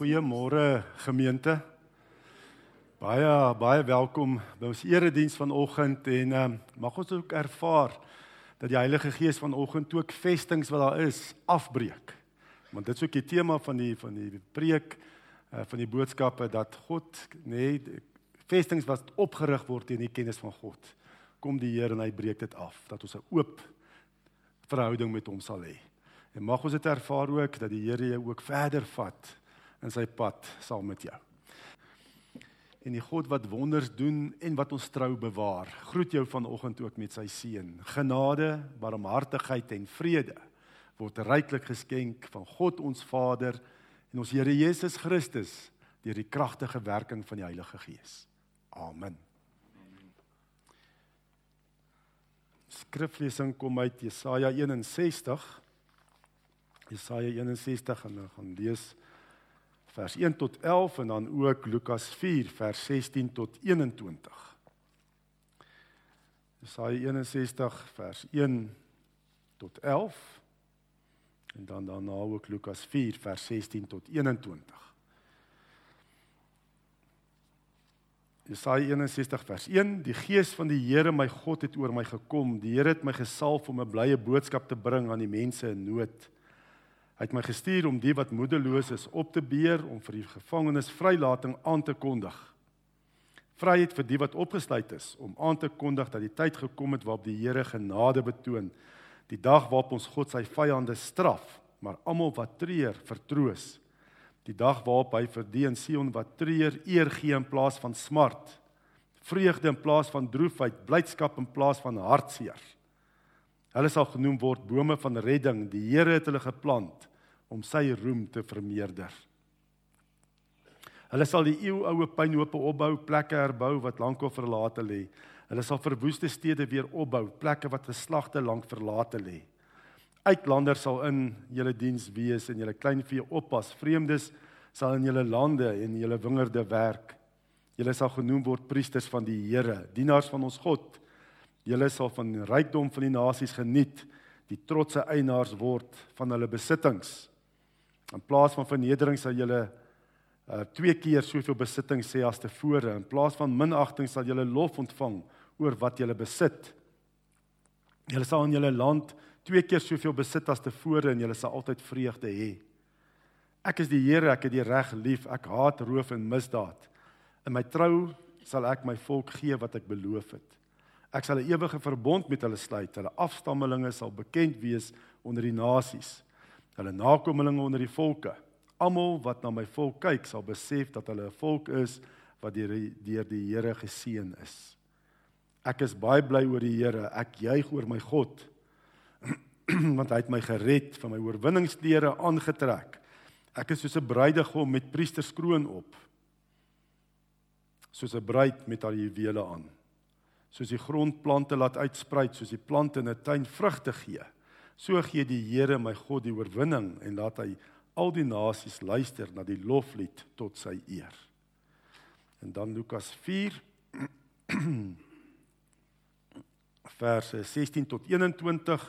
Goeiemôre gemeente. Baie baie welkom by ons erediens vanoggend en um, mag ons ook ervaar dat die Heilige Gees vanoggend ook vestings wat daar is afbreek. Want dit is ook die tema van die van die preek uh, van die boodskappe dat God nê nee, vestings wat opgerig word in die kennis van God. Kom die Here en hy breek dit af dat ons 'n oop verhouding met hom sal hê. En mag ons dit ervaar ook dat die Here jou ook verder vat in sy pad saam met jou. En die God wat wonders doen en wat ons trou bewaar, groet jou vanoggend ook met sy seën. Genade, barmhartigheid en vrede word ryklik geskenk van God ons Vader en ons Here Jesus Christus deur die kragtige werking van die Heilige Gees. Amen. Skriflesing kom uit Jesaja 61. Jesaja 61 en dan gaan lees vers 1 tot 11 en dan ook Lukas 4 vers 16 tot 21. Jesaja 61 vers 1 tot 11 en dan daarna ook Lukas 4 vers 16 tot 21. Jesaja 61 vers 1 Die gees van die Here my God het oor my gekom. Die Here het my gesalf om 'n blye boodskap te bring aan die mense in nood. Hy het my gestuur om die wat moedeloos is op te beer om vir die gevangenes vrylating aan te kondig. Vryheid vir die wat opgesluit is om aan te kondig dat die tyd gekom het waarop die Here genade betoon. Die dag waarop ons God sy vyande straf, maar almal wat treur vertroos. Die dag waarop hy vir die in Sion wat treur eer gee in plaas van smart. Vreugde in plaas van droefheid, blydskap in plaas van hartseer. Hulle sal genoem word bome van redding. Die Here het hulle geplant om sy roem te vermeerder. Hulle sal die eeuoue pynhope opbou, plekke herbou wat lankal verlate lê. Hulle sal verwoeste stede weer opbou, plekke wat geslagte lank verlate lê. Uitlanders sal in julle diens wees en julle kleinvee oppas. Vreemdes sal in julle lande en julle wingerde werk. Julle sal genoem word priesters van die Here, dienaars van ons God. Julle sal van rykdom van die nasies geniet, die trotse eienaars word van hulle besittings. In plaas van vernedering sal julle uh twee keer soveel besitting sê as tevore. In plaas van minagting sal julle lof ontvang oor wat julle besit. Julle sal in julle land twee keer soveel besit as tevore en julle sal altyd vreugde hê. Ek is die Here, ek het die reg lief. Ek haat roof en misdaad. In my trou sal ek my volk gee wat ek beloof het. Ek sal 'n ewige verbond met hulle sluit. Hulle afstammelinge sal bekend wees onder die nasies hulle nakommelinge onder die volke. Almal wat na my volk kyk, sal besef dat hulle 'n volk is wat deur deur die Here geseën is. Ek is baie bly oor die Here. Ek juig oor my God want hy het my gered van my oorwinningsklere aangetrek. Ek is soos 'n bruidegom met priesterskroon op. Soos 'n bruid met haar juwele aan. Soos die grondplante laat uitsprei, soos die plante in 'n tuin vrugte gee. So gee die Here my God die oorwinning en laat hy al die nasies luister na die loflied tot sy eer. En dan Lukas 4 verse 16 tot 21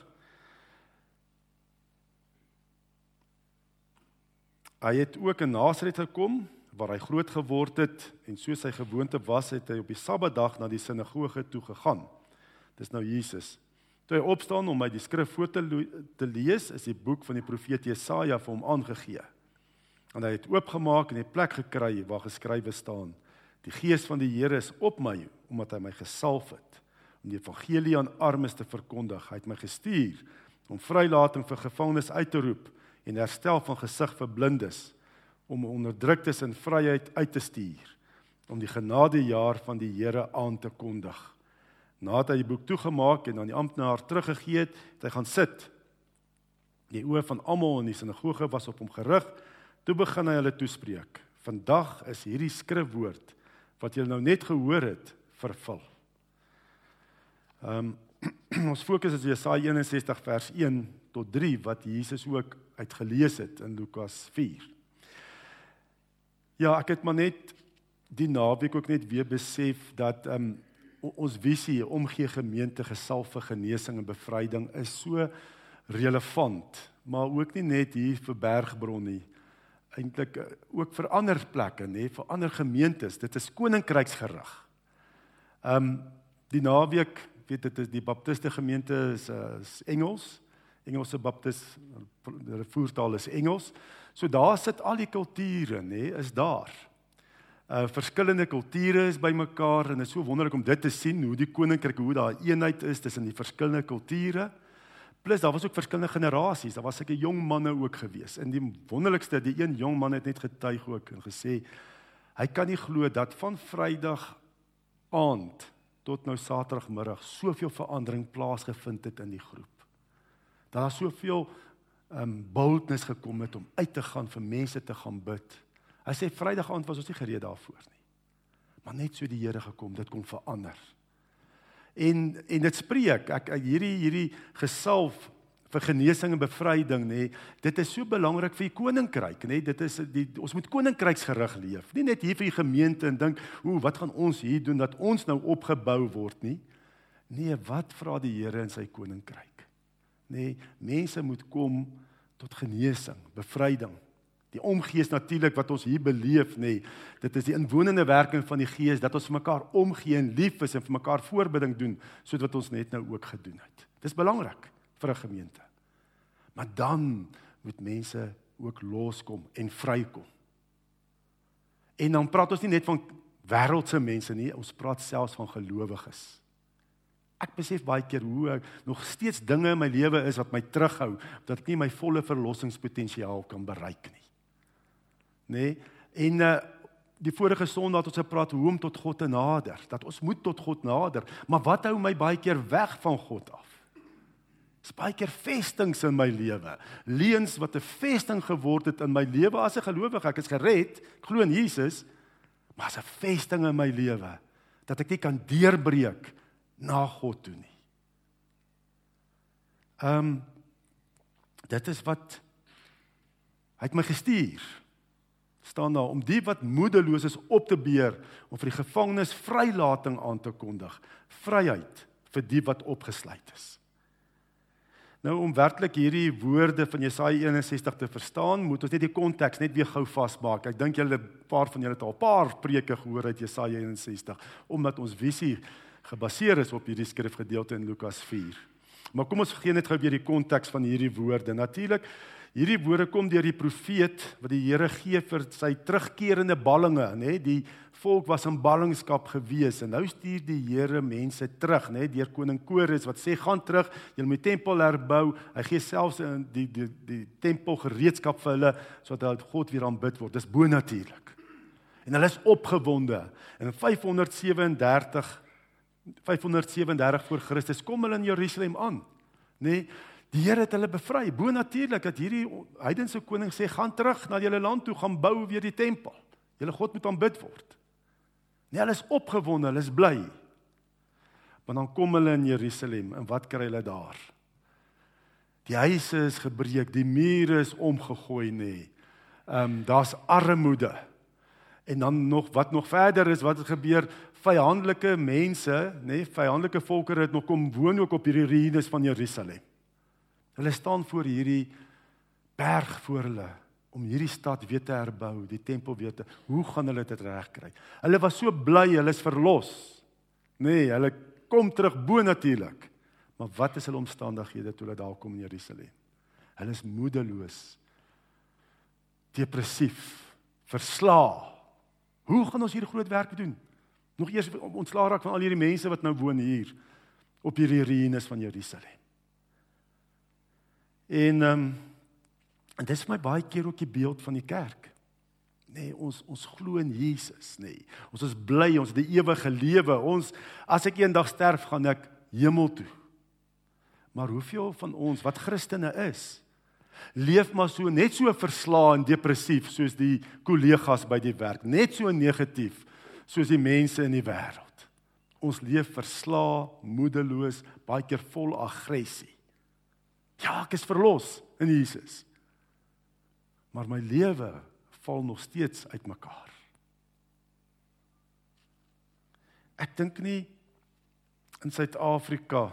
Hy het ook in Nasaret gekom waar hy groot geword het en soos sy gewoonte was het hy op die Sabbatdag na die sinagoge toe gegaan. Dis nou Jesus. Toe hy opstaan om my die skrif voor te, te lees, is die boek van die profeet Jesaja vir hom aangegee. En hy het oopgemaak en 'n plek gekry waar geskrywe staan: Die gees van die Here is op my omdat hy my gesalf het om die evangelie aan armes te verkondig. Hy het my gestuur om vrylating vir gevangenes uit te roep en herstel van gesig vir blindes, om onderdruktes in vryheid uit te stuur, om die genadejaar van die Here aan te kondig. Nadat hy die boek toegemaak en aan die amptenaar teruggegee het, het hy gaan sit. Die oë van almal in die sinagoge was op hom gerig. Toe begin hy hulle toespreek. Vandag is hierdie skrifwoord wat julle nou net gehoor het, vervul. Ehm um, ons fokus is Jesaja 61 vers 1 tot 3 wat Jesus ook uitgelees het in Lukas 4. Ja, ek het maar net die naweek ook net weer besef dat ehm um, ons visie omgee gemeente gesalf vir genesing en bevryding is so relevant, maar ook nie net hier vir Bergbron nie. eintlik uh, ook vir ander plekke, nê, vir ander gemeentes. Dit is koninkryksgerig. Ehm um, die naweek, weet dit is die baptiste gemeente is, uh, is Engels. Engelse baptis hulle voertaal is Engels. So daar sit al die kulture, nê, is daar. Uh verskillende kulture is bymekaar en dit is so wonderlik om dit te sien hoe die koninkryk hoe daar eenheid is tussen die verskillende kulture. Plus daar was ook verskillende generasies. Daar was seker jong manne ook gewees. En die wonderlikste, die een jong man het net getuig ook en gesê hy kan nie glo dat van Vrydag aand tot nou Saterdagmiddag soveel verandering plaasgevind het in die groep. Daar was soveel um boldness gekom het om uit te gaan vir mense te gaan bid. Hy sê Vrydag aand was ons nie gereed daarvoor nie. Maar net so die Here gekom, dit kom verander. En en dit spreek. Ek, ek hierdie hierdie gesalf vir genesing en bevryding nê dit is so belangrik vir die koninkryk nê. Dit is die ons moet koninkryksgerig leef. Nie net hier vir die gemeente en dink hoe wat gaan ons hier doen dat ons nou opgebou word nie. Nee wat vra die Here in sy koninkryk? Nê mense moet kom tot genesing bevryding Die omgees natuurlik wat ons hier beleef nê. Nee, dit is die inwonende werking van die Gees dat ons vir mekaar omgee en lief is en vir mekaar voorbidding doen soos wat ons net nou ook gedoen het. Dis belangrik vir 'n gemeente. Maar dan moet mense ook loskom en vrykom. En dan praat ons nie net van wêreldse mense nie, ons praat selfs van gelowiges. Ek besef baie keer hoe ek nog steeds dinge in my lewe is wat my terughou dat ek nie my volle verlossingspotensiaal kan bereik nie nê? Nee? En uh die vorige Sondag het ons gepraat hoe om tot God te nader, dat ons moet tot God nader. Maar wat hou my baie keer weg van God af? Dis baie keer vestings in my lewe. Leuns wat 'n vesting geword het in my lewe as 'n gelowige. Ek is gered, ek glo in Jesus, maar as 'n vesting in my lewe dat ek nie kan deurbreek na God toe nie. Ehm um, dit is wat hy het my gestuur staan daar om die wat moedeloos is op te beer om vir die gevangenes vrylating aan te kondig vryheid vir die wat opgesluit is. Nou om werklik hierdie woorde van Jesaja 61 te verstaan moet ons net die konteks net weer gou vasmaak. Ek dink julle 'n paar van julle het al 'n paar preke gehoor uit Jesaja 61 omdat ons visie gebaseer is op hierdie skrifgedeelte in Lukas 4 maar kom ons gee net gou weer die konteks van hierdie woorde. Natuurlik Hierdie woorde kom deur die profeet wat die Here gee vir sy terugkerende ballinge, nê? Die volk was in ballingskap gewees en nou stuur die Here mense terug, nê? Deur koning Kores wat sê gaan terug, julle moet tempel herbou. Hy gee selfs in die die die tempel gereedskap vir hulle sodat God weer aanbid word. Dis bonatuurlik. En hulle is opgewonde. En in 537 537 voor Christus kom hulle in Jerusalem aan, nê? Die Here het hulle bevry. Bo natuurlik dat hierdie heidense koning sê gaan terug na julle land toe, gaan bou weer die tempel. Julle God moet aanbid word. Nee, hulle is opgewonde, hulle is bly. Maar dan kom hulle in Jerusalem en wat kry hulle daar? Die huise is gebreek, die mure is omgegooi nê. Ehm um, daar's armoede. En dan nog wat nog verder is wat het gebeur? Vyandelike mense, nê, vyandelike volkere het nog kom woon ook op hierdie ruïnes van Jerusalem. Hulle staan voor hierdie berg voor hulle om hierdie stad weer te herbou, die tempel weer te. Hoe gaan hulle dit regkry? Hulle was so bly, hulle is verlos. Nee, hulle kom terug bo natuurlik. Maar wat is hulle omstandighede toe hulle daar kom in Jerusalem? Hulle is moedeloos. Depressief, verslae. Hoe gaan ons hier groot werk doen? Nog eers ontslaa raak van al hierdie mense wat nou woon hier op hierdie ruïnes van Jerusalem. En ehm um, en dit is my baie keer ook die beeld van die kerk. Nee, ons ons glo in Jesus, nê. Nee. Ons is bly, ons het die ewige lewe. Ons as ek eendag sterf, gaan ek hemel toe. Maar hoeveel van ons wat Christene is, leef maar so net so verslae en depressief soos die kollegas by die werk, net so negatief soos die mense in die wêreld. Ons leef verslae, moedeloos, baie keer vol aggressie. Ja, ek is verlos in Jesus. Maar my lewe val nog steeds uitmekaar. Ek dink nie in Suid-Afrika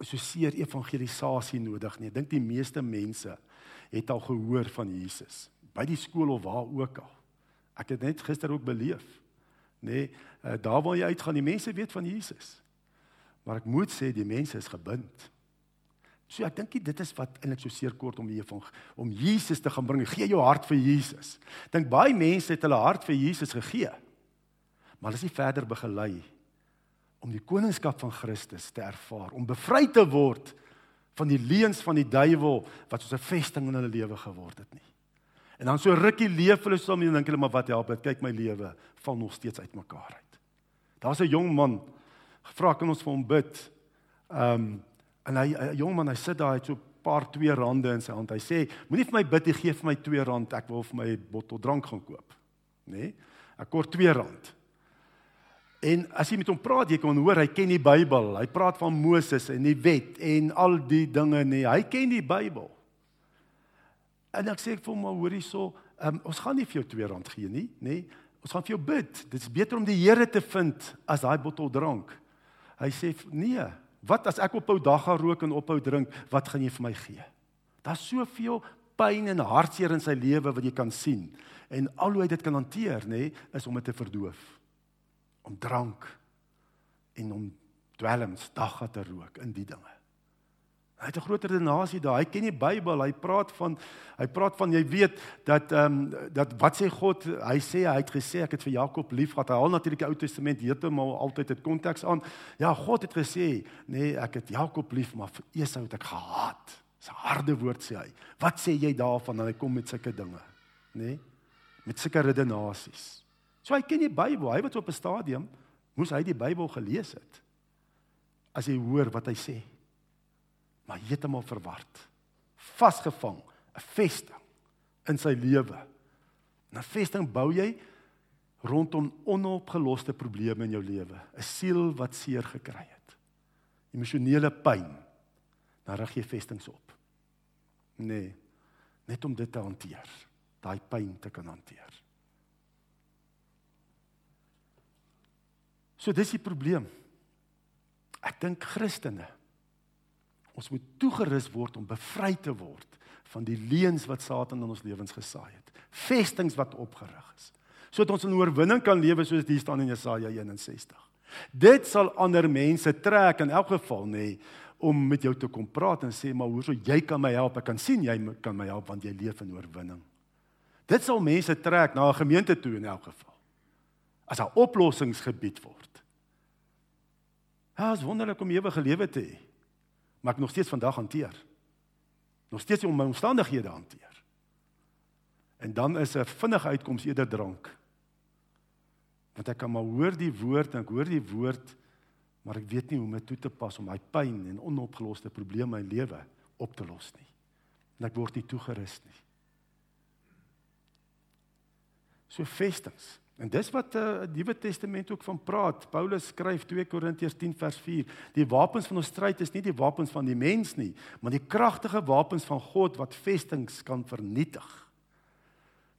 is so seer evangelisasie nodig nie. Ek dink die meeste mense het al gehoor van Jesus. by die skool of waar ook al. Ek het net gister ook beleef, nee, daar waar jy uitgaan, die mense weet van Jesus. Maar ek moet sê die mense is gebind. So ek dink dit is wat eintlik so seer kort om die van om Jesus te gaan bring. Gee jou hart vir Jesus. Dink baie mense het hulle hart vir Jesus gegee. Maar hulle is nie verder begelei om die koningskap van Christus te ervaar, om bevry te word van die leuns van die duiwel wat soos 'n vesting in hulle lewe geword het nie. En dan so rukkie leef hulle soms en dink hulle maar wat help dit? Kyk my lewe val nog steeds uitmekaar uit. Daar's 'n jong man gevra kan ons vir hom bid. Ehm um, En hy 'n jong man, hy sit daar het so 'n paar 2 rande in sy hand. Hy sê: "Moenie vir my bid, jy gee vir my 2 rand, ek wil vir my bottel drank gaan koop." Nê? Nee? Ek kort 2 rand. En as jy met hom praat, jy kan hoor hy ken die Bybel. Hy praat van Moses en die wet en al die dinge nie. Hy ken die Bybel. En ek sê ek vir hom maar hoor hierso, um, ons gaan nie vir jou 2 rand gee nie, nê? Ons gaan vir jou bid. Dit is beter om die Here te vind as daai bottel drank. Hy sê nee, Wat as ek ophou dag gaan rook en ophou drink, wat gaan jy vir my gee? Daar's soveel pyn en hartseer in sy lewe wat jy kan sien. En al hoe hy dit kan hanteer, nê, nee, is om dit te verdoof. Om drank en om dwelms dagga te rook in die dinge. Hy het 'n groter redenasie daar. Hy ken die Bybel. Hy praat van hy praat van jy weet dat ehm um, dat wat sê God? Hy sê hy het gesê ek het vir Jakob liefgehad. Hy haal natuurlik die Ou Testament heeltemal altyd dit konteks aan. Ja, God het gesê, nee, ek het Jakob lief, maar vir Esau het ek gehaat. Dis 'n harde woord sê hy. Wat sê jy daarvan dan hy kom met sulke dinge? Nê? Nee? Met sulke redenasies. So hy ken die Bybel. Hy wat op 'n stadium moes hy die Bybel gelees het. As jy hoor wat hy sê maar heeltemal verward. Vasgevang, 'n vesting in sy lewe. 'n Vesting bou jy rondom onopgeloste probleme in jou lewe, 'n siel wat seer gekry het. Emosionele pyn. Dan rig jy vestings op. Nee, net om dit te hanteer, daai pyn te kan hanteer. So dis die probleem. Ek dink Christene Ons moet toegerus word om bevry te word van die leuns wat Satan in ons lewens gesaai het. Vestings wat opgerig is. Sodat ons in oorwinning kan lewe soos dit staan in Jesaja 61. Dit sal ander mense trek in elk geval nê om met jou te kom praat en sê maar hoeso jy kan my help. Ek kan sien jy kan my help want jy leef in oorwinning. Dit sal mense trek na 'n gemeente toe in elk geval. As 'n oplossingsgebied word. Ja, is wonderlik om ewige lewe te hê maar ek nog steeds vandag hanteer. Nog steeds om my omstandighede hanteer. En dan is 'n vinnige uitkoms eerder drank. Want ek kan maar hoor die woord en ek hoor die woord, maar ek weet nie hoe om dit toe te pas om my pyn en onopgeloste probleme in my lewe op te los nie. En ek word nie toegerus nie. So vestings. En dis wat uh, die Nuwe Testament ook van praat. Paulus skryf 2 Korintiërs 10 vers 4. Die wapens van ons stryd is nie die wapens van die mens nie, maar die kragtige wapens van God wat vestings kan vernietig.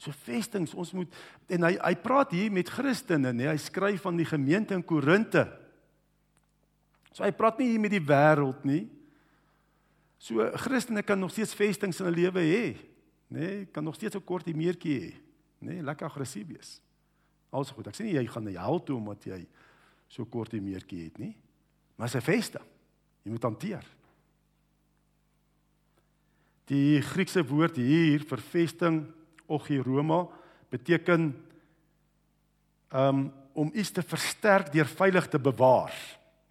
So vestings, ons moet en hy hy praat hier met Christene, nê? Hy skryf van die gemeente in Korinte. So hy praat nie hier met die wêreld nie. So Christene kan nog steeds vestings in hulle lewe hê, nê? Kan nog steeds 'n kort meertjie hê, nê? Lekker aggressief wees. Alles goed. Ek sê nie jy gaan na hel toe omdat jy so kort 'n meertjie het nie. Maar dis 'n feste. Jy moet hanteer. Die Griekse woord hier vir vesting ogiroma beteken um om iets te versterk deur veilig te bewaar.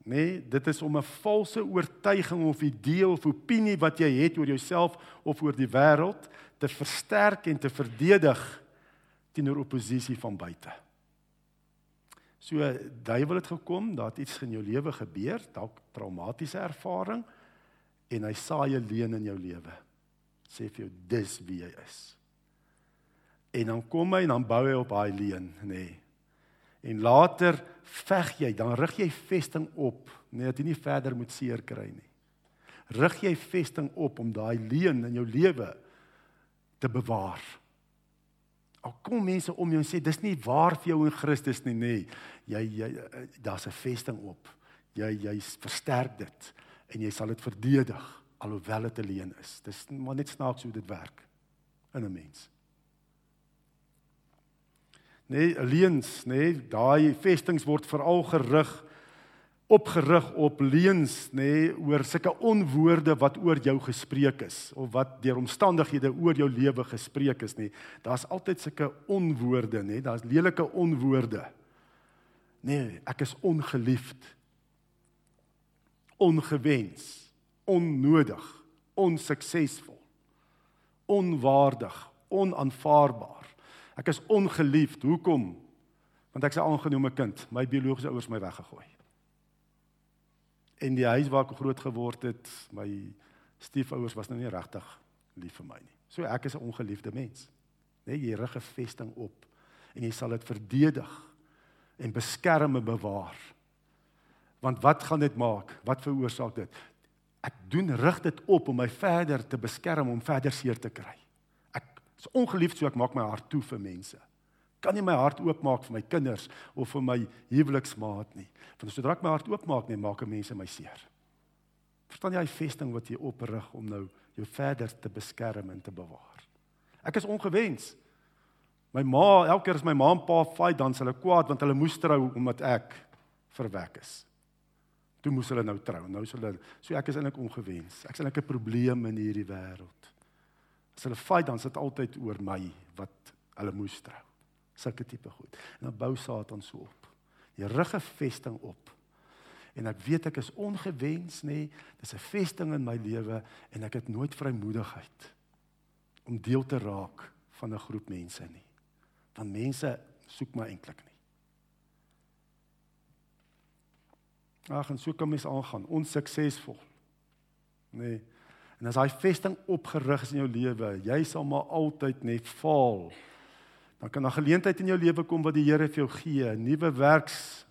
Nee, dit is om 'n valse oortuiging of idee of opinie wat jy het oor jouself of oor die wêreld te versterk en te verdedig teenoor oppositie van buite. So duiwel het gekom, daar het iets in jou lewe gebeur, dalk traumatiese ervaring en hy saai 'n leuen in jou lewe. Sê vir jou dis wie jy is. En dan kom hy en dan bou hy op daai leuen, nê. Nee. En later veg jy, dan rig jy vesting op, nee dat jy nie verder moet seer kry nie. Rig jy vesting op om daai leuen in jou lewe te bewaar. Al kom mense om jou en sê dis nie waar vir jou in Christus nie, nê. Jy jy daar's 'n vesting op. Jy jy versterk dit en jy sal dit verdedig alhoewel dit alleen is. Dis maar net snaaks hoe dit werk in 'n mens. nee, leuns, nê, nee, daai vestings word veral gerig opgerig op leuns, nê, nee, oor sulke onwoorde wat oor jou gespreek is of wat deur omstandighede oor jou lewe gespreek is, nê. Nee. Daar's altyd sulke onwoorde, nê, nee. daar's lelike onwoorde. Nee, ek is ongeliefd. Ongewens, onnodig, onsuksesvol, onwaardig, onaanvaarbaar. Ek is ongeliefd. Hoekom? Want ek is 'n aangenome kind. My biologiese ouers my weggegooi. En die huis waar ek groot geword het, my stiefouers was nou nie regtig lief vir my nie. So ek is 'n ongeliefde mens. Net jy rig 'n vesting op en jy sal dit verdedig en beskerm en bewaar. Want wat gaan dit maak? Wat veroorsaak dit? Ek doen rig dit op om my verder te beskerm om verder seer te kry. Is ongeliefd so ek maak my hart toe vir mense. Kan nie my hart oopmaak vir my kinders of vir my huweliksmaat nie. Want sodra ek my hart oopmaak, net maak mense my seer. Verstaan jy hy vesting wat jy oprig om nou jou verder te beskerm en te bewaar? Ek is ongewens. My ma, elke keer as my ma en pa fight, dan s' hulle kwaad want hulle moes trou omdat ek verwek is. Toe moes hulle nou trou. Nou s' hulle so ek is eintlik ongewens. Ek is eintlik 'n probleem in hierdie wêreld. As hulle fight dan sit altyd oor my wat hulle moes trou. Sulke tipe goed. En dan bou Satan so op. Jy rig 'n vesting op. En ek weet ek is ongewens nê. Dis 'n vesting in my lewe en ek het nooit vrymoedigheid om deel te raak van 'n groep mense nie. Want mense soek my eintlik nie. Ag, en so kan mens aangaan, onsuksesvol. Nee. En as daai vesting opgerig is in jou lewe, jy sal maar altyd net faal. Dan kan 'n geleentheid in jou lewe kom wat die Here vir jou gee, 'n nuwe werks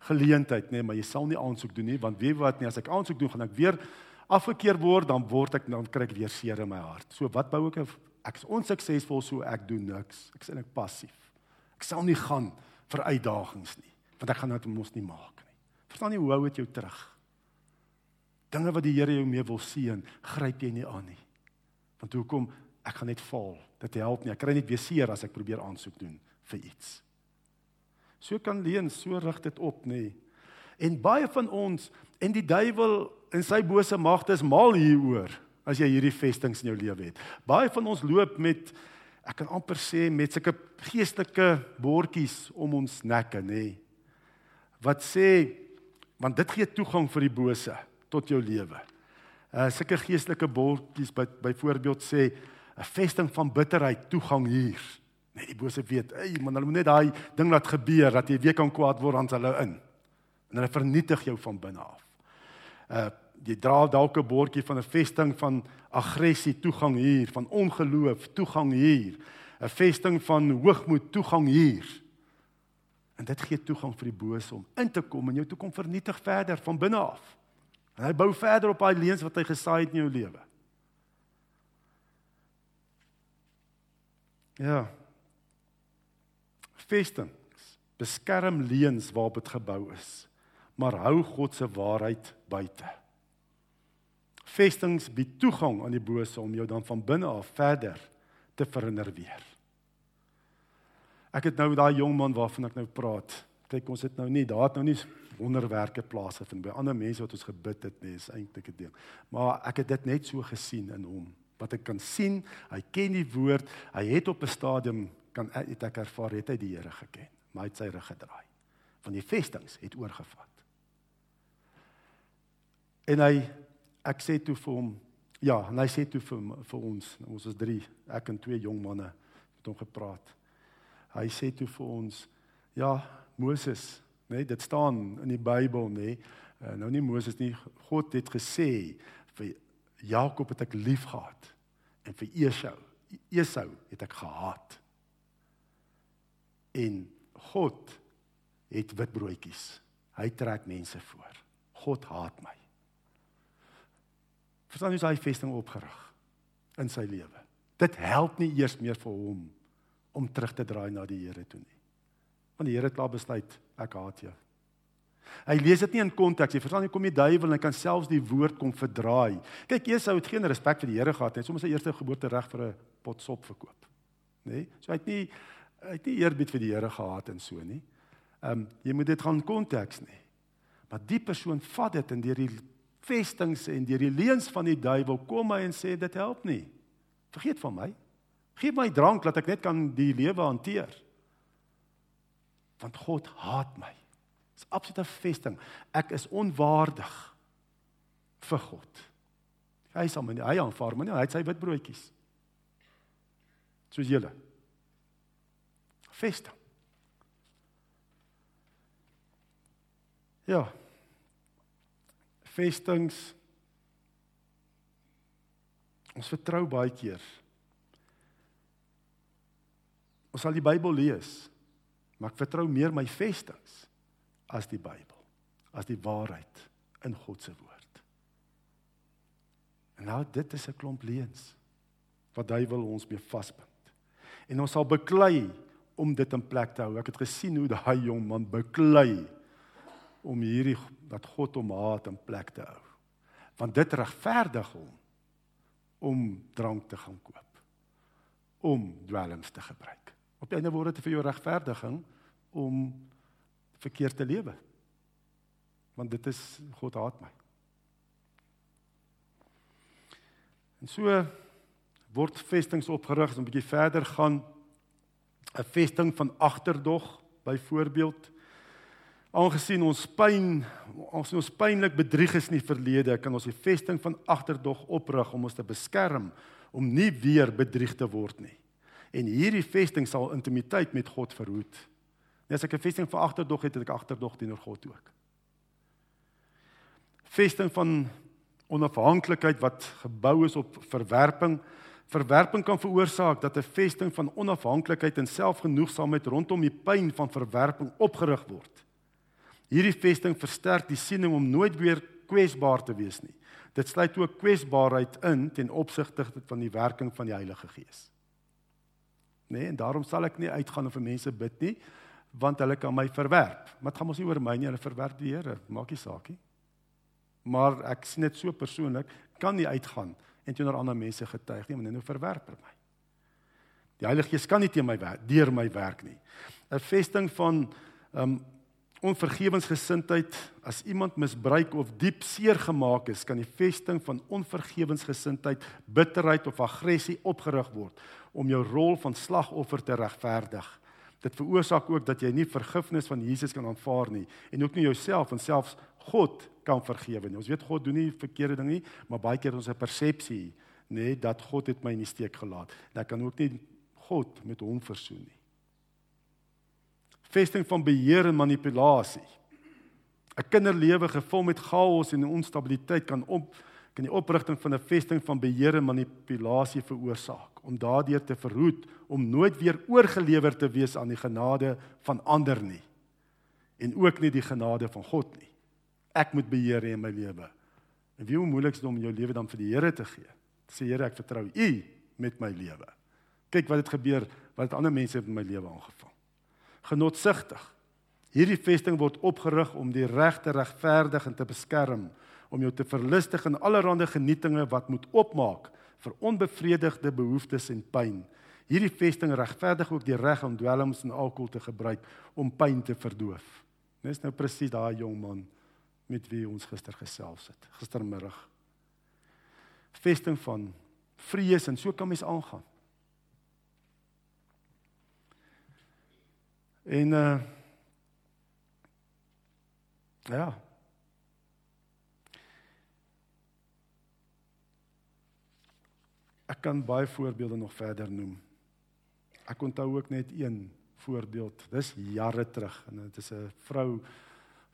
geleentheid, nê, nee, maar jy sal nie aansoek doen nie, want weet wat nie, as ek aansoek doen, gaan ek weer afgekeer word, dan word ek dan kry ek weer seer in my hart. So wat bou ek ek is onsuksesvol so ek doen niks. Ek is eintlik passief. Ek sal nie gaan vir uitdagings nie, want ek gaan dit mos nie maak nie. Verstaan jy hoe hou dit jou terug? dinge wat die Here jou mee wil seën, gryp jy nie aan nie. Want hoekom? Ek gaan net val. Dit help nie. Ek kry net weer seer as ek probeer aansoek doen vir iets. So kan leen, so rig dit op, nê. En baie van ons en die duiwel en sy bose magte is mal hieroor as jy hierdie vestings in jou lewe het. Baie van ons loop met ek kan amper sê met sulke geestelike bordjies om ons nekke, nê. Wat sê want dit gee toegang vir die bose tot jou lewe. Uh sulke geestelike bordjies by byvoorbeeld sê 'n vesting van bitterheid toegang hier. Net die bose weet, ey man, hulle moet net daai ding laat gebeur dat jy weer kan kwaad word aan hulle in. En hulle vernietig jou van binne af. Uh jy dra dalk 'n bordjie van 'n vesting van aggressie toegang hier, van ongeloof toegang hier. 'n Vesting van hoogmoed toegang hier. En dit gee toegang vir die bose om in te kom en jou toe kom vernietig verder van binne af. En hy bou verder op daai leuns wat hy gesaai het in jou lewe. Ja. Vestings beskerm leuns waarop dit gebou is, maar hou God se waarheid buite. Vestings bied toegang aan die bose om jou dan van binne af verder te verinnerweer. Ek het nou daai jong man waarvan ek nou praat. Kyk, ons het nou nie, daar het nou nie wonderwerke plaasvind by ander mense wat ons gebid het nie is eintlik 'n ding. Maar ek het dit net so gesien in hom. Wat ek kan sien, hy ken die woord, hy het op 'n stadium kan het ek ervaar het hy die Here geken, maar hy het sy rug gedraai. Van die vestings het oorgevat. En hy ek sê toe vir hom, ja, en hy sê toe vir vir ons, ons is 3, ek en twee jong manne het hom gepraat. Hy sê toe vir ons, ja, Moses nê nee, dit staan in die Bybel nê nee. uh, nou nie Moses nie God het gesê vir Jakob het ek liefgehad en vir Esau Esau het ek gehaat. En God het witbroodjies. Hy trek mense voor. God haat my. Verstaan jy sy vesting opgerig in sy lewe? Dit help nie eers meer vir hom om terug te draai na die Here toe nie. Want die Here het klaar besluit ek haat jou. Hy lees dit nie in konteks nie. Verstaan jy kom die duiwel en hy kan selfs die woord kom verdraai. Kyk, Esau het geen respek vir die Here gehad nie. Hy het sommer sy eerste geboorte reg vir 'n pot sop verkoop. Nê? Nee? So hy het nie Hy het nie eerbied vir die Here gehad en so nie. Ehm um, jy moet dit gaan konteks nie. Maar die persoon vat dit en deur die vestings en deur die leuns van die duiwel kom hy en sê dit help nie. Vergeet van my. Geef my drank dat ek net kan die lewe hanteer. Want God haat my. Dis absolute vesting. Ek is onwaardig vir God. Hy sal my nie hy aanvaar my nie. Hy het sy witbroodjies. Soos julle. Vesting. Ja. Vestings. Ons vertrou baie keer. Ons sal die Bybel lees, maar ek vertrou meer my vestings as die Bybel, as die waarheid in God se woord. En nou dit is 'n klomp leuns wat hy wil ons mee vasbind. En ons sal beklei om dit in plek te hou. Ek het gesien hoe daai jong man beklei om hierdie dat God hom haat in plek te hou. Want dit regverdig hom om drank te gaan koop. Om dwelms te gebruik. Op die einde word dit vir jou regverdiging om verkeerd te lewe. Want dit is God haat my. En so word vestings opgerig, 'n bietjie verder gaan 'n vesting van agterdog byvoorbeeld Aangesien ons pyn ons ons pynlik bedrieg is in die verlede, kan ons die vesting van agterdog oprig om ons te beskerm om nie weer bedrieg te word nie. En hierdie vesting sal intimiteit met God verhoed. Net as ek 'n vesting van agterdog het, het ek agterdog teenoor God ook. Vesting van onafhanklikheid wat gebou is op verwerping. Verwerping kan veroorsaak dat 'n vesting van onafhanklikheid en selfgenoegsaamheid rondom die pyn van verwerping opgerig word. Hierdie vesting versterk die siening om nooit weer kwesbaar te wees nie. Dit sluit ook kwesbaarheid in ten opsigte van die werking van die Heilige Gees. Nee, en daarom sal ek nie uitgaan of vir mense bid nie, want hulle kan my verwerp. Maar dit gaan mos nie oor my nie, hulle verwerp die Here, maak nie saak nie. Maar ek sien dit so persoonlik, kan nie uitgaan en teenoor ander mense getuig nie, want nou verwerp my. Die Heilige Gees kan nie teen my werk, deur my werk nie. 'n Vesting van um, onvergewensgesindheid as iemand misbruik of diep seer gemaak is, kan die vesting van onvergewensgesindheid, bitterheid of aggressie opgerig word om jou rol van slagoffer te regverdig. Dit veroorsaak ook dat jy nie vergifnis van Jesus kan aanvaar nie en ook nie jouself en selfs God kan vergewe nie. Ons weet God doen nie verkeerde dinge nie, maar baie keer ons 'n persepsie, nê, nee, dat God het my in die steek gelaat. En ek kan ook nie God met hom versoen nie vesting van beheer en manipulasie. 'n Kinderlewe gevul met chaos en onstabiliteit kan op kan die oprigting van 'n vesting van beheer en manipulasie veroorsaak om daardeur te verhoed om nooit weer oorgelewer te wees aan die genade van ander nie en ook nie die genade van God nie. Ek moet beheer in my lewe. En wie hoe moeilik is om jou lewe dan vir die Here te gee? Sê Here, ek vertrou U met my lewe. Kyk wat het gebeur, wat het ander mense in my lewe aangevang genotsigtig. Hierdie vesting word opgerig om die regte regverdig en te beskerm, om jou te verlustig in allerlei genietinge wat moet opmaak vir onbevredigde behoeftes en pyn. Hierdie vesting regverdig ook die reg om dwelms en alkohol te gebruik om pyn te verdoof. Dis nou presies daai jong man met wie ons gister gesels het, gistermiddag. Vesting van vrees en so kan mens aangaan. En uh ja. Ek kan baie voorbeelde nog verder noem. Ek onthou ook net een voorbeeld. Dis jare terug en dit is 'n vrou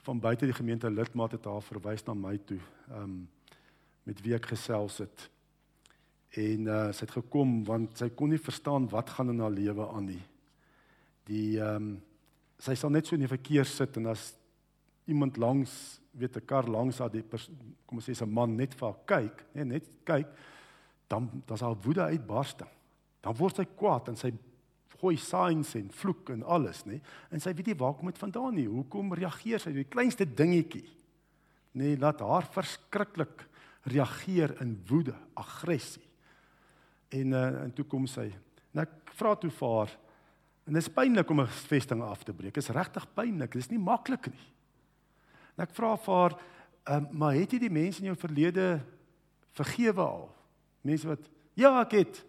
van buite die gemeente lidmaat het haar verwys na my toe. Um met wie ek gesels het. En uh sy het gekom want sy kon nie verstaan wat gaan in haar lewe aan nie die ehm um, sy sal net so in die verkeer sit en as iemand langs weet 'n kar langs haar die kom ons sê 'n man net vir haar kyk, nee, net kyk, dan dan's haar woede uitbarsting. Dan word sy kwaad en sy gooi signs en vloek en alles, nê? En sy weet nie waar kom dit vandaan nie. Hoekom reageer sy? Die kleinste dingetjie. Nee, laat haar verskriklik reageer in woede, aggressie. En uh, en toe kom sy. En ek vra toe vir haar En dit is pynlik om 'n vesting af te breek. Dit is regtig pynlik. Dit is nie maklik nie. En ek vra vir haar, um, maar het jy die mense in jou verlede vergewe al? Mense wat ja, ek het.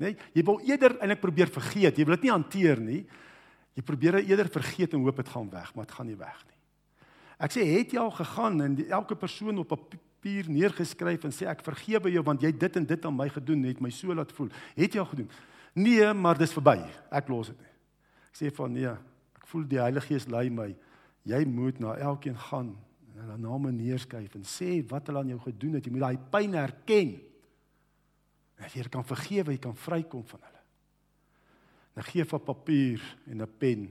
Nee, jy wil eerder eintlik probeer vergeet. Jy wil dit nie hanteer nie. Jy probeer eerder vergeet en hoop dit gaan weg, maar dit gaan nie weg nie. Ek sê, het jy al gegaan en die, elke persoon op papier neergeskryf en sê ek vergewe jou want jy dit en dit aan my gedoen het, my so laat voel. Het jy al gedoen? Nee, maar dis verby. Ek los dit nie. Ek sê van nee, ek voel die Heilige Gees lei my. Jy moet na elkeen gaan en hulle name neerskryf en sê wat hulle aan jou gedoen het. Jy moet daai pyn erken. Dat jy kan vergewe, jy kan vrykom van hulle. Dan gee vir papier en 'n pen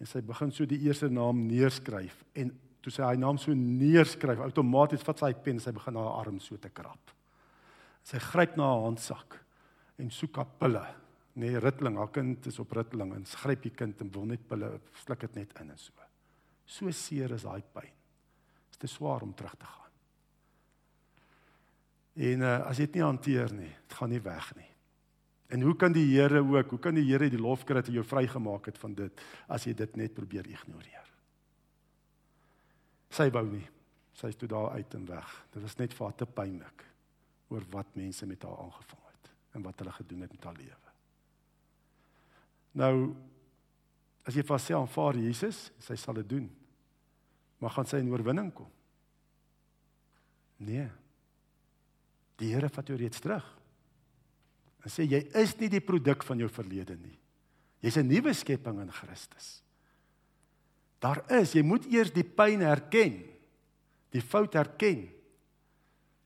en sy begin so die eerste naam neerskryf en toe sy hy naam so neerskryf, outomaties vat sy hy pen en sy begin haar arm so te krap. Sy gryp na haar handsak en soek haar pille nee, ritteling, haar kind is op ritteling en gryp die kind en wil net pille sluk dit net in en so. So seer is daai pyn. Dit is te swaar om terug te gaan. En uh, as jy dit nie hanteer nie, dit gaan nie weg nie. En hoe kan die Here ook, hoe kan die Here die lof kry dat hy jou vrygemaak het van dit as jy dit net probeer ignoreer? Sy wou nie. Sy is toe daar uit en weg. Dit was net vir haar te pynlik oor wat mense met haar aangevang het en wat hulle gedoen het met haar lewe. Nou as jy vas sê aanvaar Jesus, sy sal dit doen. Maar gaan sy in oorwinning kom? Nee. Die Here vat jou reeds terug. En sê jy is nie die produk van jou verlede nie. Jy's 'n nuwe skepping in Christus. Daar is, jy moet eers die pyn erken. Die fout erken.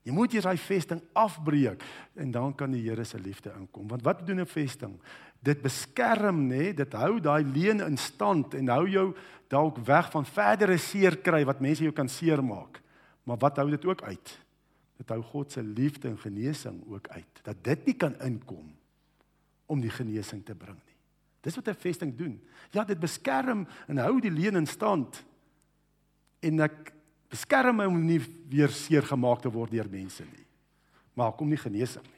Jy moet eers daai vesting afbreek en dan kan die Here se liefde inkom. Want wat doen 'n vesting? dit beskerm nê, dit hou daai leen in stand en hou jou dalk weg van verdere seer kry wat mense jou kan seermaak. Maar wat hou dit ook uit? Dit hou God se liefde en genesing ook uit. Dat dit nie kan inkom om die genesing te bring nie. Dis wat 'n vesting doen. Ja, dit beskerm en hou die leen in stand. En ek beskerm hom nie weer seer gemaak te word deur mense nie. Maar kom nie genesing nie.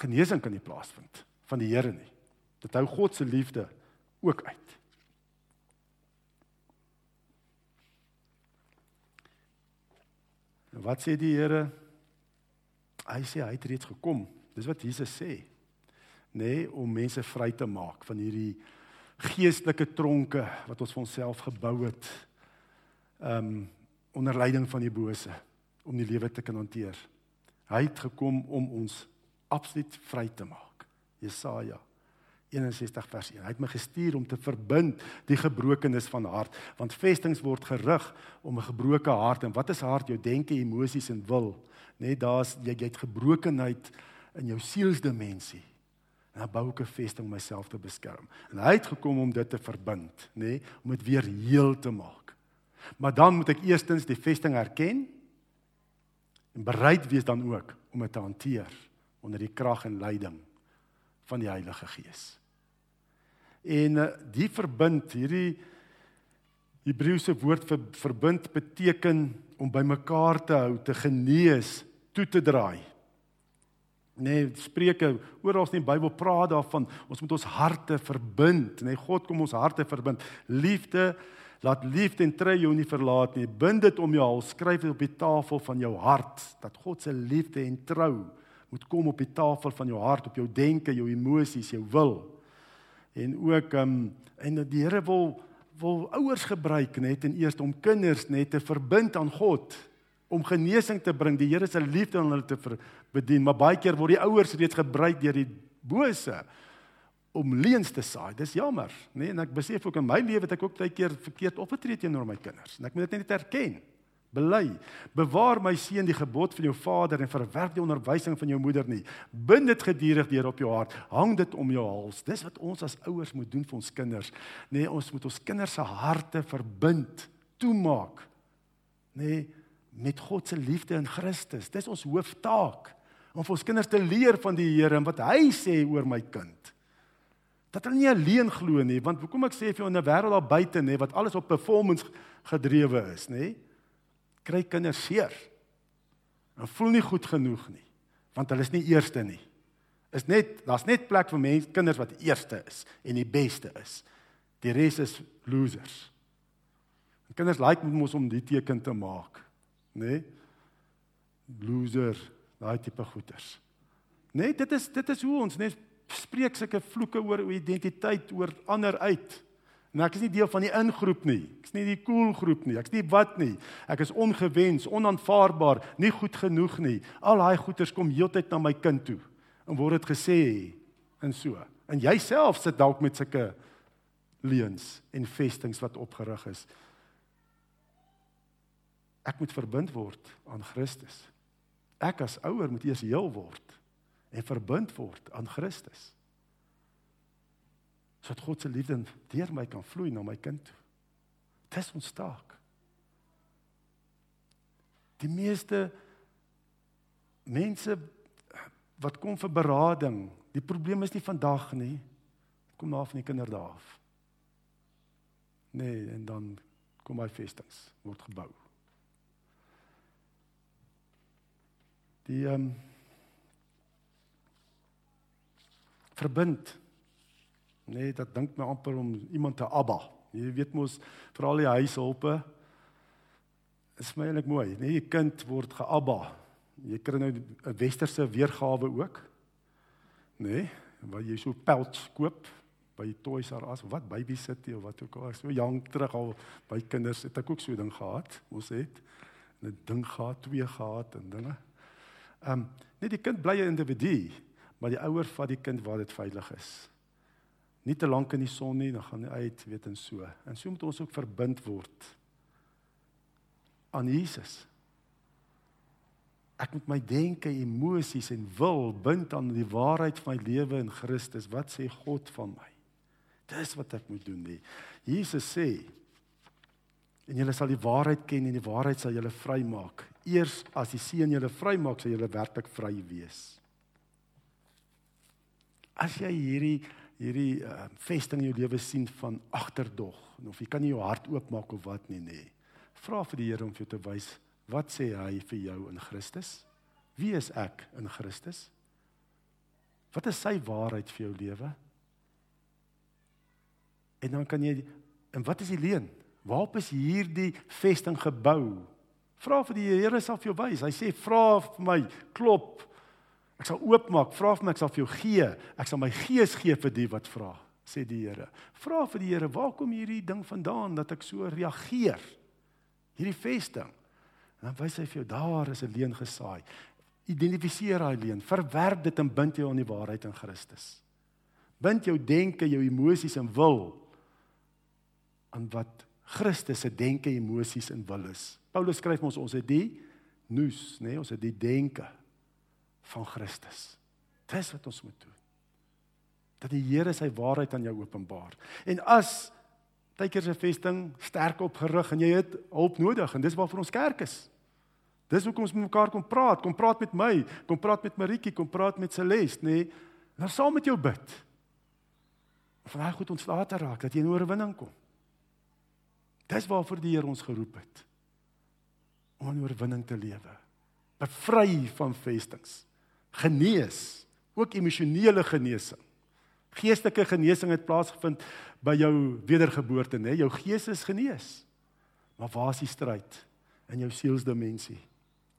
genesing kan nie plaasvind van die Here nie. Dit hou God se liefde ook uit. En wat sê die Here? Hy sê hy het reeds gekom. Dis wat Jesus sê. Nê, nee, om mense vry te maak van hierdie geestelike tronke wat ons vir onsself gebou het. Um onder leiding van die bose om die lewe te kan hanteer. Hy het gekom om ons absoluut vry te maak. Jesaja 61 vers 1. Hy het my gestuur om te verbind die gebrokenis van hart, want vestings word gerig om 'n gebroke hart en wat is hart? Jou denke, emosies en wil. Net daar's jy, jy het gebrokenheid in jou sielsdimensie. En dan bou ek 'n vesting om myself te beskerm. En hy het gekom om dit te verbind, nê, om dit weer heel te maak. Maar dan moet ek eerstens die vesting erken en bereid wees dan ook om dit te hanteer onder die krag en leiding van die Heilige Gees. En eh, die verbind hierdie Hebreëse woord vir verbind beteken om bymekaar te hou, te genees, toe te draai. Nee, Spreuke oral in die Bybel praat daarvan ons moet ons harte verbind. Nee, God kom ons harte verbind. Liefde laat liefde en trou jou nie verlaat nie. Bind dit om jou hals, skryf dit op die tafel van jou hart dat God se liefde en trou moet kom op die tafel van jou hart, op jou denke, jou emosies, jou wil. En ook ehm um, en die Here wil wil ouers gebruik net en eers om kinders net te verbind aan God om genesing te bring, die Here se liefde aan hulle te bedien, maar baie keer word die ouers reeds gebruik deur die bose om leuns te saai. Dis jammer, nê? Nee? En ek besef ook in my lewe het ek ook baie keer verkeerd opgetree teenoor my kinders. En ek moet dit net erken bely. Bewaar my seun die gebod van jou vader en verwerp die onderwysing van jou moeder nie. Bind dit gedurig deur op jou hart. Hang dit om jou hals. Dis wat ons as ouers moet doen vir ons kinders. Nee, ons moet ons kinders se harte verbind, toemaak. Nee, met God se liefde in Christus. Dis ons hooftaak om vir ons kinders te leer van die Here en wat hy sê oor my kind. Dat hulle nie alleen glo nie, want hoekom ek sê vir jou in 'n wêreld daar buite nê wat alles op performance gedrewe is, nê? Kry kinders seer. En voel nie goed genoeg nie, want hulle is nie eerste nie. Is net daar's net plek vir mense, kinders wat eerste is en die beste is. Die res is losers. En kinders like moet mos om die teken te maak, né? Nee? Loser, daai tipe goeters. Nee, dit is dit is hoe ons net spreek sulke vloeke oor identiteit oor ander uit. En ek is nie deel van die ingroep nie. Ek's nie die cool groep nie. Ek's nie wat nie. Ek is ongewens, onaanvaarbaar, nie goed genoeg nie. Al daai goeters kom heeltyd na my kind toe en word dit gesê en so. En jouself sit dalk met sulke leuns en vestings wat opgerig is. Ek moet verbind word aan Christus. Ek as ouer moet eers heel word en verbind word aan Christus sodat God se liefde deur my kan vloei na my kind toe. Dis ons taak. Die meeste mense wat kom vir berading, die probleem is nie vandag nie. Kom na van die kinderdae af. Nee, en dan kom hy vestings word gebou. Die ehm um, verbind Nee, dit dink my amper om iemand te abba. Jy weet mos veral die huishulpe is my eintlik mooi. Nee, 'n kind word geabba. Jy kry nou 'n westerse weergawe ook. Nee, waar jy so pelts koop by Toys R Us wat Baby City of wat ook al. So jong terug al by kinders het ek ook so 'n ding gehad. Ons het 'n ding gehad, twee gehad en dinge. Ehm, um, net die kind bly 'n individu, maar die ouer vat die kind waar dit veilig is nie te lank in die son nie, dan gaan hy uit, weet en so. En so moet ons ook verbind word aan Jesus. Ek moet my denke, emosies en wil bind aan die waarheid van my lewe in Christus. Wat sê God van my? Dis wat ek moet doen nie. Jesus sê en julle sal die waarheid ken en die waarheid sal julle vrymaak. Eers as die seun julle vrymaak, sal julle werklik vry wees. As jy hierdie hierdie uh, vesting in jou lewe sien van agterdog of jy kan nie jou hart oopmaak of wat nie nê. Vra vir die Here om vir jou te wys wat sê hy vir jou in Christus? Wie is ek in Christus? Wat is sy waarheid vir jou lewe? En dan kan jy en wat is die leen? Waarop is hierdie vesting gebou? Vra vir die Here sal vir jou wys. Hy sê vra vir my, klop, Ek sal oopmaak, vra vir my, ek sal vir jou gee. Ek sal my gees gee vir die wat vra, sê die Here. Vra vir die Here, waar kom hierdie ding vandaan dat ek so reageer? Hierdie vesting. En dan wys hy vir jou, daar is 'n leuen gesaai. Identifiseer daai leuen, verwerp dit en bind jou aan die waarheid in Christus. Bind jou denke, jou emosies en wil aan wat Christus se denke, emosies en wil is. Paulus skryf ons ons het die nuus, nê, nee, ons het die denke van Christus. Dis wat ons moet doen. Dat die Here sy waarheid aan jou openbaar. En as tydker se vesting sterk opgerig en jy het hulp nodig en dis waarvoor ons kerk is. Dis hoekom ons met mekaar kom praat, kom praat met my, kom praat met Maritjie, kom praat met Celeste, nê? Nee, nou saam met jou bid. Van hy goed ontslae te raak dat jy in oorwinning kom. Dis waarvoor die Here ons geroep het. Om in oorwinning te lewe. Bevry van vestings genees, ook emosionele genesing. Geestelike genesing het plaasgevind by jou wedergeboorte, né? Jou gees is genees. Maar waar is die stryd in jou sielsdimensie?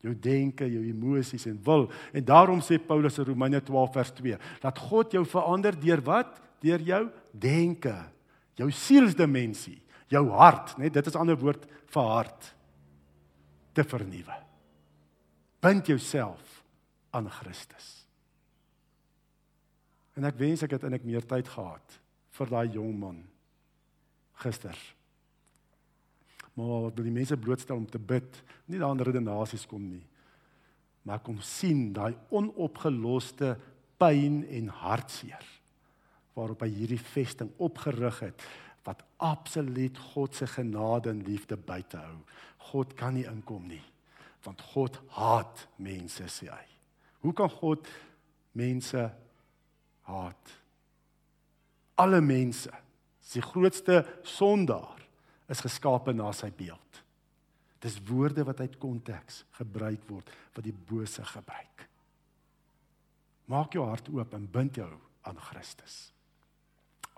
Jou denke, jou emosies en wil. En daarom sê Paulus in Romeine 12 vers 2, dat God jou verander deur wat? Deur jou denke, jou sielsdimensie, jou hart, né? Dit is 'n ander woord vir hart te vernuwe. Bind jouself aan Christus. En ek wens ek het en ek meer tyd gehad vir daai jong man gister. Maar wat die mense blootstel om te bid, nie ander redenasies kom nie. Maar kom sien daai onopgeloste pyn en hartseer waarop hy hierdie vesting opgerig het wat absoluut God se genade en liefde buite hou. God kan nie inkom nie want God haat mense sê hy. Hoe kan God mense haat? Alle mense, die grootste sondaar, is geskape na sy beeld. Dis woorde wat uit konteks gebruik word wat die bose gebruik. Maak jou hart oop en bind jou aan Christus.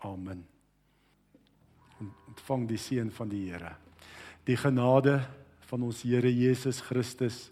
Amen. Ontvang die seën van die Here. Die genade van ons Here Jesus Christus